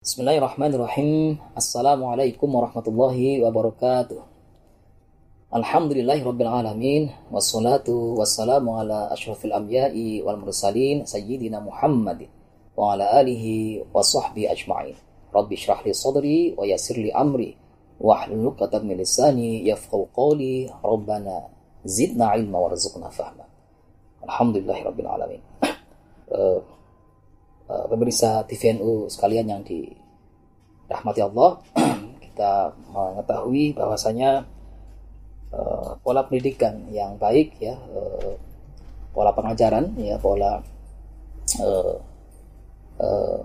Bismillahirrahmanirrahim. Assalamualaikum warahmatullahi wabarakatuh. Alhamdulillahi alamin. Wassalatu wassalamu ala ashrafil anbiya'i wal mursalin sayyidina Muhammad wa ala alihi wa sahbihi ajma'in. Rabbi shrah li sadri wa yassir li amri wa hlul 'uqdatam min lisani yafqahu qawli. Rabbana zidna ilma warzuqna fahma. Alhamdulillahi alamin. Uh, uh, pemirsa TVNU sekalian yang dirahmati Allah, kita mengetahui bahwasanya uh, pola pendidikan yang baik ya, uh, pola pengajaran ya, pola uh, uh,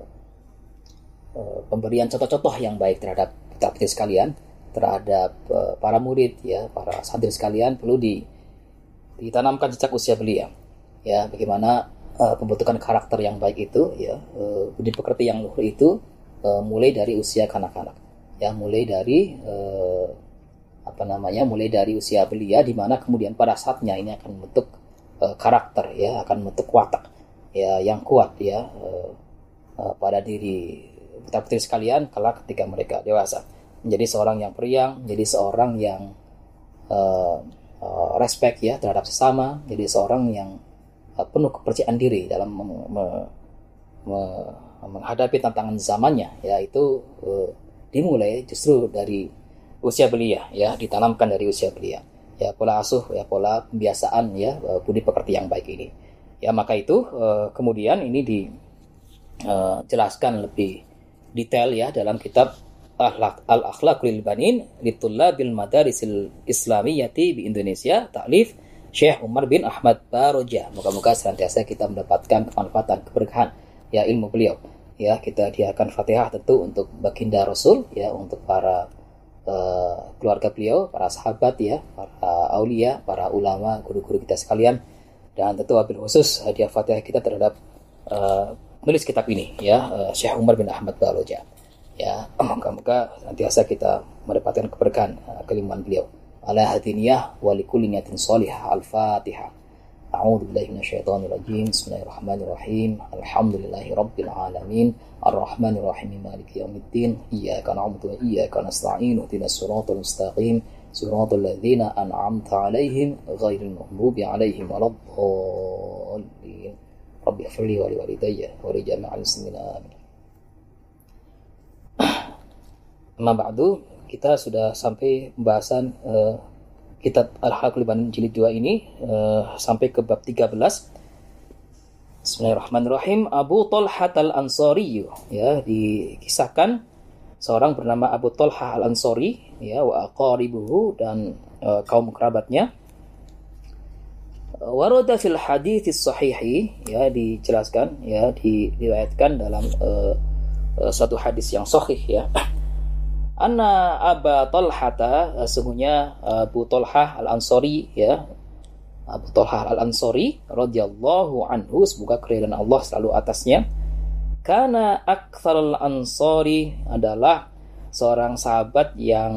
uh, pemberian contoh-contoh yang baik terhadap kita sekalian, terhadap uh, para murid ya, para santri sekalian perlu di ditanamkan sejak usia belia. Ya, bagaimana uh, pembentukan karakter yang baik itu ya uh, budi pekerti yang luhur itu uh, mulai dari usia kanak-kanak. Ya mulai dari apa namanya mulai dari usia belia di mana kemudian pada saatnya ini akan membentuk karakter ya akan membentuk watak ya yang kuat ya pada diri. Kita putri sekalian kelak ketika mereka dewasa menjadi seorang yang periang menjadi seorang yang respect ya terhadap sesama jadi seorang yang penuh kepercayaan diri dalam me, me, me, menghadapi tantangan zamannya yaitu uh, dimulai justru dari usia belia ya ditanamkan dari usia belia. Ya pola asuh ya pola pembiasaan ya uh, budi pekerti yang baik ini. Ya maka itu uh, kemudian ini dijelaskan uh, lebih detail ya dalam kitab Al-Akhlaqul Banin Litullabil Madarisil Islamiyati di Indonesia taklif Syekh Umar bin Ahmad Baroja. Moga-moga senantiasa kita mendapatkan kemanfaatan, keberkahan ya ilmu beliau. Ya, kita diakan Fatihah tentu untuk baginda Rasul ya, untuk para uh, keluarga beliau, para sahabat ya, para aulia, para ulama, guru-guru kita sekalian dan tentu wabil khusus hadiah Fatihah kita terhadap uh, kitab ini ya, uh, Syekh Umar bin Ahmad Baroja. Ya, moga-moga senantiasa kita mendapatkan keberkahan uh, beliau. على هذه النية ولكل نية صالحة. الفاتحة. أعوذ بالله من الشيطان الرجيم. بسم الله الرحمن الرحيم. الحمد لله رب العالمين. الرحمن الرحيم. مالك يوم الدين. إياك نعبد وإياك نستعين. اهدنا الصراط المستقيم. صراط الذين أنعمت عليهم غير المغضوب عليهم ولا الضالين. رب اغفر لي ولوالدي ولجميع المسلمين. آمين. أما بعد kita sudah sampai pembahasan uh, kitab Al-Halaqul Banin jilid 2 ini uh, sampai ke bab 13. Bismillahirrahmanirrahim. Abu Talha al-Ansari ya dikisahkan seorang bernama Abu Talha al-Ansari ya wa aqaribuhu dan uh, kaum kerabatnya. Warada fil hadits sahihi ya dijelaskan ya diriwayatkan dalam uh, uh, suatu hadis yang sahih ya Anna Aba Talhata sesungguhnya Abu Talhah Al-Ansari ya. Abu Talhah Al-Ansari radhiyallahu anhu semoga keridhaan Allah selalu atasnya. Karena aktsar al-ansari adalah seorang sahabat yang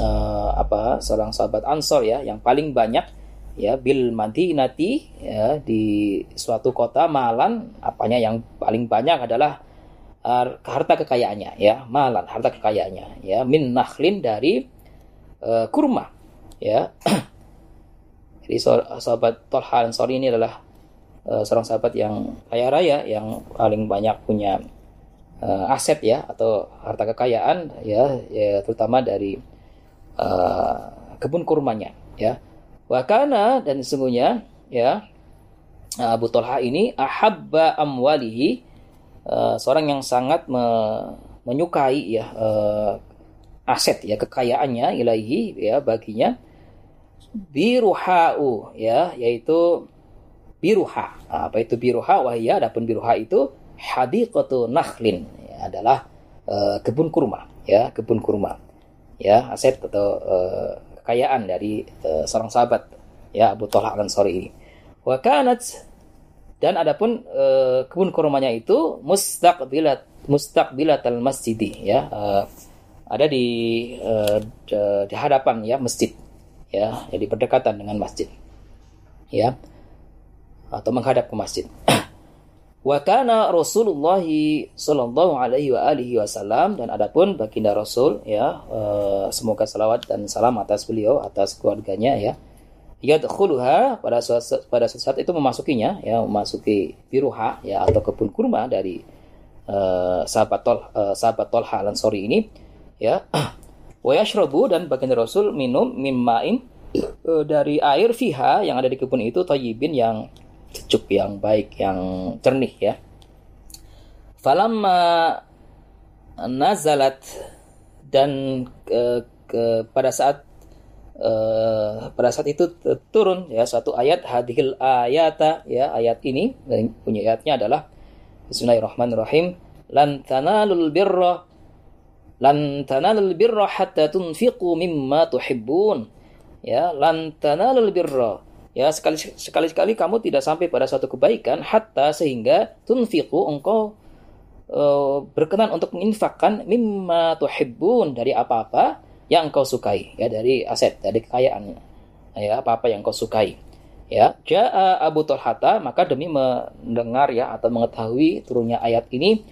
uh, apa seorang sahabat Ansor ya yang paling banyak ya bil Madinati ya di suatu kota malan apanya yang paling banyak adalah harta kekayaannya ya malan harta kekayaannya ya min nakhlin dari uh, kurma ya. Jadi sahabat Tolha Ansori ini adalah uh, seorang sahabat yang kaya raya yang paling banyak punya uh, aset ya atau harta kekayaan ya, ya terutama dari uh, kebun kurmanya ya. Wakana dan sesungguhnya ya Abu Tolha ini ahabba amwalihi uh, seorang yang sangat me menyukai ya uh, aset ya kekayaannya ilahi ya baginya. Biruhau ya yaitu biruha. Nah, apa itu biruha? Wahya adapun biruha itu hadiqatu nakhlin ya, adalah uh, kebun kurma ya kebun kurma ya aset atau uh, kekayaan dari uh, seorang sahabat ya Abu Talha Al-Ansari ini. Wa dan adapun e, kebun kurmanya itu mustaqbilat al masjid ya. E, ada di e, di hadapan ya masjid ya. Jadi berdekatan dengan masjid ya. Atau menghadap ke masjid. Wa kana Rasulullah sallallahu alaihi wa alihi wasallam dan adapun baginda Rasul ya uh, semoga salawat dan salam atas beliau atas keluarganya ya yadkhuluha pada suatu, pada suatu saat itu memasukinya ya memasuki biruha ya atau kebun kurma dari uh, sahabat tol uh, sahabat Tolha Ansori ini ya. Wa yashrabu dan baginda Rasul minum mimmain uh, dari air fiha yang ada di kebun itu tayyibin yang sejuk yang baik yang jernih ya. Falamma nazalat dan ke, ke pada saat uh, pada saat itu turun ya satu ayat hadhil ayata ya ayat ini punya ayatnya adalah Bismillahirrahmanirrahim. Lan tanalul birra lan tanalul birra hatta tunfiqu mimma tuhibbun. Ya lan tanalul birra. Ya, sekali sekali sekali kamu tidak sampai pada suatu kebaikan hatta sehingga tunfiqu engkau uh, berkenan untuk menginfakkan mimma tuhibbun dari apa-apa yang engkau sukai ya dari aset dari kekayaan ya apa-apa yang engkau sukai ya. Jaa Abu Talhata maka demi mendengar ya atau mengetahui turunnya ayat ini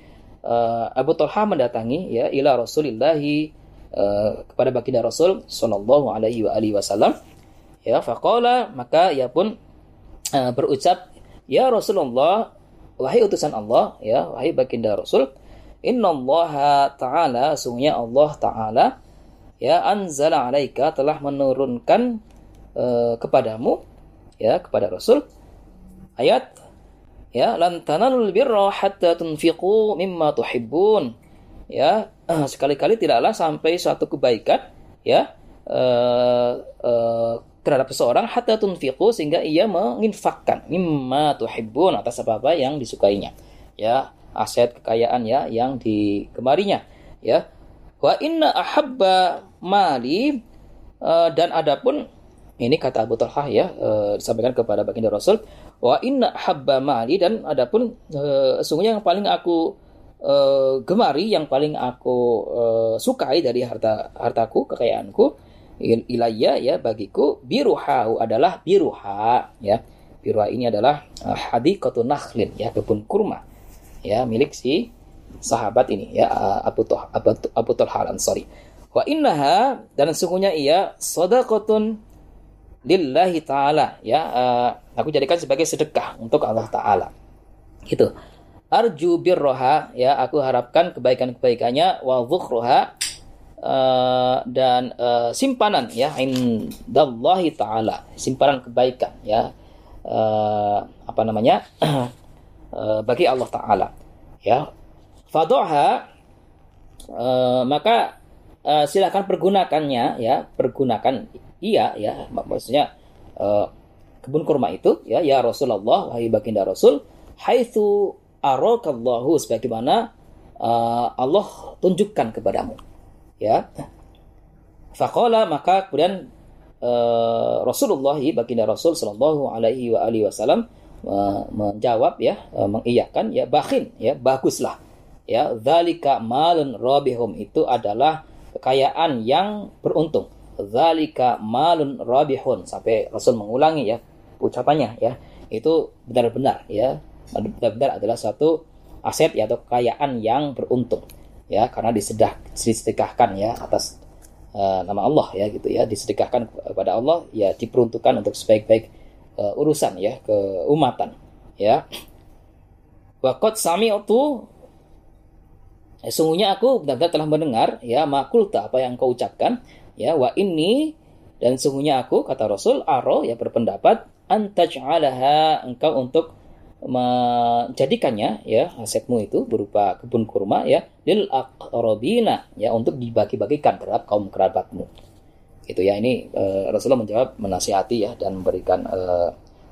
uh, Abu Talha mendatangi ya ila Rasulillahi uh, kepada baginda Rasul sallallahu alaihi wasallam ya. Faqala maka ia pun uh, berucap ya Rasulullah wahai utusan Allah ya wahai baginda Rasul innallaha ta'ala sungguhnya Allah ta'ala ya anzala alaika telah menurunkan uh, kepadamu ya kepada Rasul ayat ya lan tanalul birra hatta tunfiqu mimma tuhibbun ya sekali-kali tidaklah sampai suatu kebaikan ya uh, uh, terhadap seseorang hatta tunfiqu sehingga ia menginfakkan mimma tuhibbun atas apa-apa yang disukainya. Ya, aset kekayaan ya yang digemarinya. Ya. Wa inna ahabba mali uh, dan adapun ini kata Abu Talhah ya uh, disampaikan kepada baginda Rasul wa inna habba mali dan adapun uh, sungguhnya yang paling aku uh, gemari yang paling aku uh, sukai dari harta hartaku kekayaanku ilayya ya bagiku biruha adalah biruha ya. Biruha ini adalah uh, hadikatu nakhlin ya kebun kurma ya milik si sahabat ini ya Abu Tuh Abu, Abu Talha Ansari wa innaha dan sesungguhnya ia sadaqatun lillahi taala ya uh, aku jadikan sebagai sedekah untuk Allah taala. Gitu. Arju birroha ya aku harapkan kebaikan-kebaikannya wa dhukhruha uh, dan uh, simpanan ya indallahi taala simpanan kebaikan ya uh, apa namanya uh, bagi Allah taala ya fadoha uh, maka uh, silakan pergunakannya ya pergunakan iya ya maksudnya uh, kebun kurma itu ya ya Rasulullah wahai baginda Rasul haitsu arakallahu sebagaimana uh, Allah tunjukkan kepadamu ya. Fakola maka kemudian uh, Rasulullah baginda Rasul Shallallahu Alaihi wa alihi Wasallam menjawab ya mengiyakan ya bakin ya baguslah ya zalika malun rabihum. Itu adalah kekayaan yang beruntung. Zalika malun rabihun. Sampai Rasul mengulangi ya ucapannya ya. Itu benar-benar ya. Benar-benar adalah satu aset ya atau kekayaan yang beruntung ya. Karena disedah disedekahkan ya atas uh, nama Allah ya gitu ya. Disedekahkan kepada Allah ya diperuntukkan untuk sebaik-baik uh, urusan ya keumatan ya. Wakot sami itu sungguhnya aku benar-benar telah mendengar ya makulta apa yang kau ucapkan ya wa ini dan sungguhnya aku kata Rasul aro ya berpendapat antaj'alaha engkau untuk menjadikannya ya asetmu itu berupa kebun kurma ya lil aqrabina ya untuk dibagi-bagikan terhadap kaum kerabatmu. Itu ya ini e, Rasulullah menjawab menasihati ya dan memberikan e,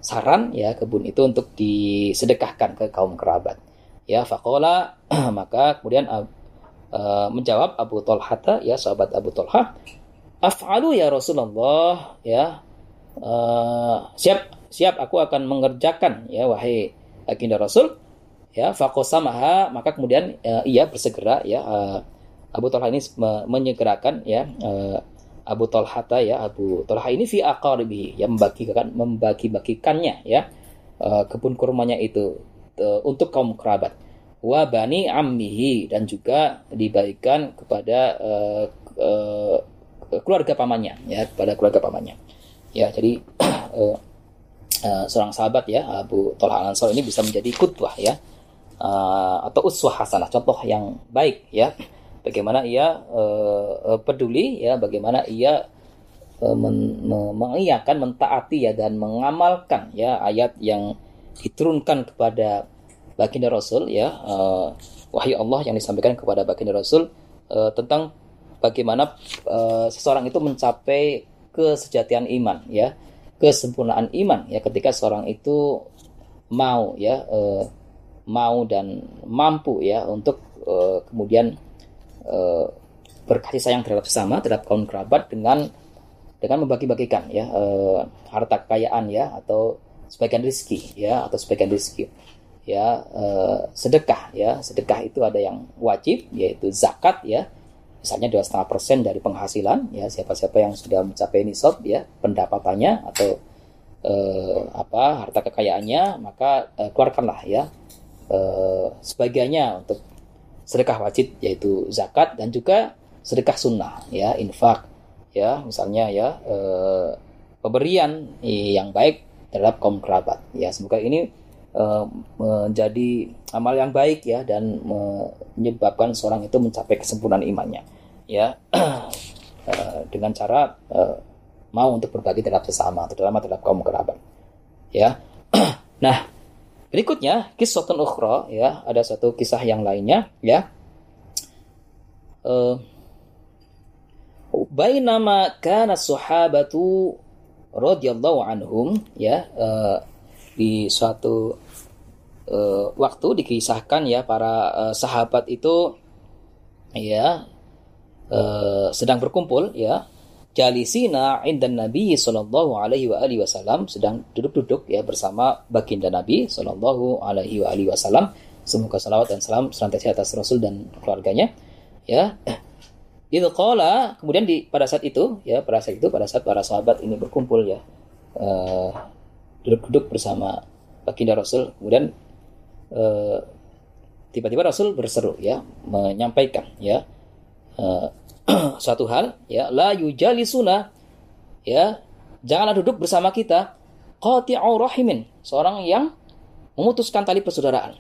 saran ya kebun itu untuk disedekahkan ke kaum kerabat. Ya faqala maka kemudian e, menjawab Abu Talha ya sahabat Abu Talha af'alu ya Rasulullah ya e, siap siap aku akan mengerjakan ya wahai baginda Rasul ya faqosamaha maka kemudian uh, ia bersegera ya uh, Abu Talha ini menyegerakan ya uh, Abu Talha ya Abu Talha ini fi aqaribi ya membagikan membagi-bagikannya ya uh, kebun kurmanya itu. uh, untuk kaum kerabat. Wa bani ammihi dan juga dibagikan kepada uh, uh, keluarga pamannya ya kepada keluarga pamannya. Ya jadi uh, uh, seorang sahabat ya Abu Talha Al Ansor ini bisa menjadi kutbah ya uh, atau uswah hasanah contoh yang baik ya. Bagaimana ia uh, peduli ya bagaimana ia uh, men, mentaati ya dan mengamalkan ya ayat yang diturunkan kepada baginda Rasul ya uh, wahyu Allah yang disampaikan kepada baginda Rasul uh, tentang bagaimana uh, seseorang itu mencapai kesejatian iman ya kesempurnaan iman ya ketika seorang itu mau ya uh, mau dan mampu ya untuk uh, kemudian uh, berkasih sayang terhadap sesama terhadap kaum kerabat dengan dengan membagi-bagikan ya uh, harta kekayaan ya atau sebagian rizki ya atau sebagian rizki. Ya eh, sedekah ya. Sedekah itu ada yang wajib yaitu zakat ya. Misalnya dua setengah persen dari penghasilan ya. Siapa-siapa yang sudah mencapai nisab ya pendapatannya atau eh, apa harta kekayaannya maka eh, keluarkanlah ya. Eh, sebagiannya untuk sedekah wajib yaitu zakat dan juga sedekah sunnah ya infak ya. Misalnya ya eh, pemberian yang baik terhadap kaum kerabat. Ya semoga ini uh, menjadi amal yang baik ya dan menyebabkan seorang itu mencapai kesempurnaan imannya. Ya uh, dengan cara uh, mau untuk berbagi terhadap sesama terutama terhadap kaum kerabat. Ya nah berikutnya kisah ukhra ya ada satu kisah yang lainnya ya. Uh, Bainama kana sahabatu radhiyallahu anhum ya uh, di suatu uh, waktu dikisahkan ya para uh, sahabat itu ya uh, sedang berkumpul ya jalisina indan Nabi sallallahu alaihi wa alihi wasallam sedang duduk-duduk ya bersama baginda Nabi sallallahu alaihi wa alihi wasallam. Semoga salawat dan salam senantiasa atas Rasul dan keluarganya ya qala kemudian di pada saat itu ya pada saat itu pada saat para sahabat ini berkumpul ya uh, duduk-duduk bersama baginda Rasul kemudian eh, tiba-tiba Rasul berseru ya menyampaikan ya uh, suatu hal ya la yujalisuna ya janganlah duduk bersama kita qati'u rahimin seorang yang memutuskan tali persaudaraan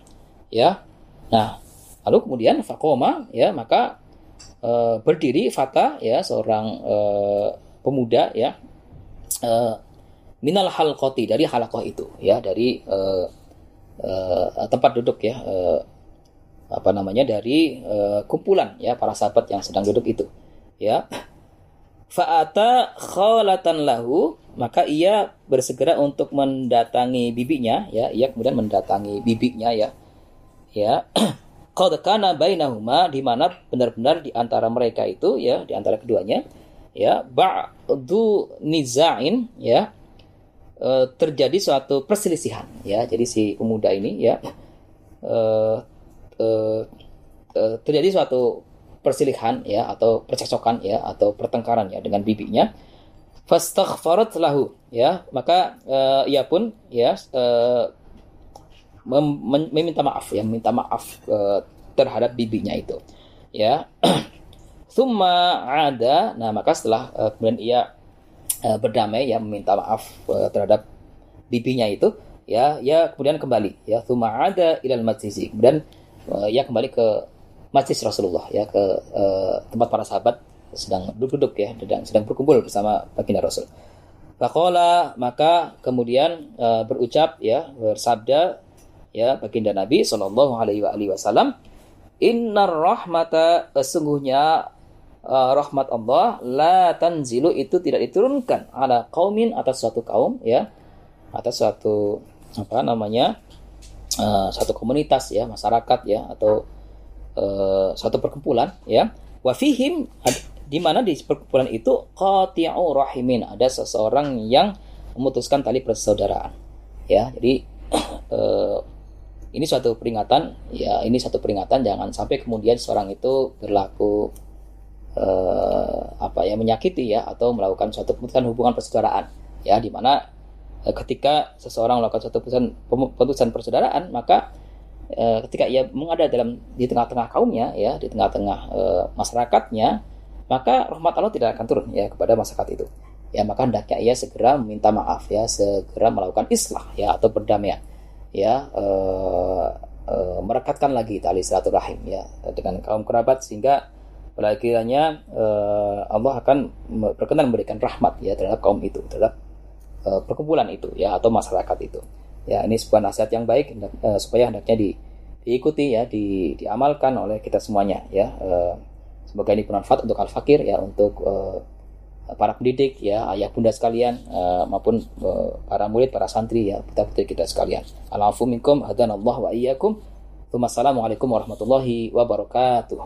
ya. Nah lalu kemudian fakoma ya maka uh, berdiri fata ya seorang uh, pemuda ya. Uh, minal halqati dari halakoh itu ya dari uh, uh, tempat duduk ya uh, apa namanya dari uh, kumpulan ya para sahabat yang sedang duduk itu ya. Fa'ata khalatan lahu maka ia bersegera untuk mendatangi bibinya ya. Ia kemudian mendatangi bibinya ya. Ya qad kana bainahuma di mana benar-benar di antara mereka itu ya di antara keduanya ya ba'du nizain ya uh, terjadi suatu perselisihan ya. Jadi si pemuda ini ya uh, uh, terjadi suatu perselisihan ya atau percekcokan ya atau pertengkaran ya dengan bibinya. Fastaghfarat lahu ya. Maka ia pun ya meminta maaf ya meminta maaf uh, terhadap bibinya itu. Ya. Thumma ada nah maka setelah uh, kemudian ia uh, berdamai ya meminta maaf uh, terhadap bibinya itu ya ya kemudian kembali. Ya thumma ada ilal masjid kemudian uh, ya kembali ke masjid Rasulullah ya ke uh, tempat para sahabat sedang duduk-duduk ya sedang sedang berkumpul bersama baginda Rasul. Faqala maka kemudian uh, berucap ya bersabda ya baginda Nabi Shallallahu alaihi wasallam innar rahmata sesungguhnya uh, rahmat Allah la tanzilu itu tidak diturunkan ala kaumin atas suatu kaum ya atas suatu apa namanya uh, satu komunitas ya masyarakat ya atau uh, suatu perkumpulan ya. Wafihim di mana di perkumpulan itu qati'u rahimin ada seseorang yang memutuskan tali persaudaraan ya. Jadi uh, ini suatu peringatan ya ini satu peringatan jangan sampai kemudian seorang itu berlaku uh, apa ya menyakiti ya atau melakukan suatu keputusan hubungan persaudaraan. Ya di mana uh, ketika seseorang melakukan suatu keputusan keputusan persaudaraan maka uh, ketika ia mengada dalam di tengah-tengah kaumnya ya di tengah-tengah uh, masyarakatnya maka rahmat Allah tidak akan turun ya kepada masyarakat itu. Ya maka hendaknya ia segera meminta maaf ya segera melakukan islah ya atau berdamaian ya uh, uh, merekatkan lagi tali silaturahim ya dengan kaum kerabat sehingga pada akhirnya uh, Allah akan berkenan memberikan rahmat ya terhadap kaum itu terhadap uh, perkumpulan itu ya atau masyarakat itu. Ya ini sebuah nasihat yang baik uh, supaya hendaknya di, diikuti ya di, diamalkan oleh kita semuanya ya uh, semoga ini bermanfaat untuk al fakir ya untuk uh, para pendidik ya ayah bunda sekalian uh, maupun uh, para murid para santri ya putra putri kita sekalian. Hadanallah wa iyyakum. Warahmatullahi wabarakatuh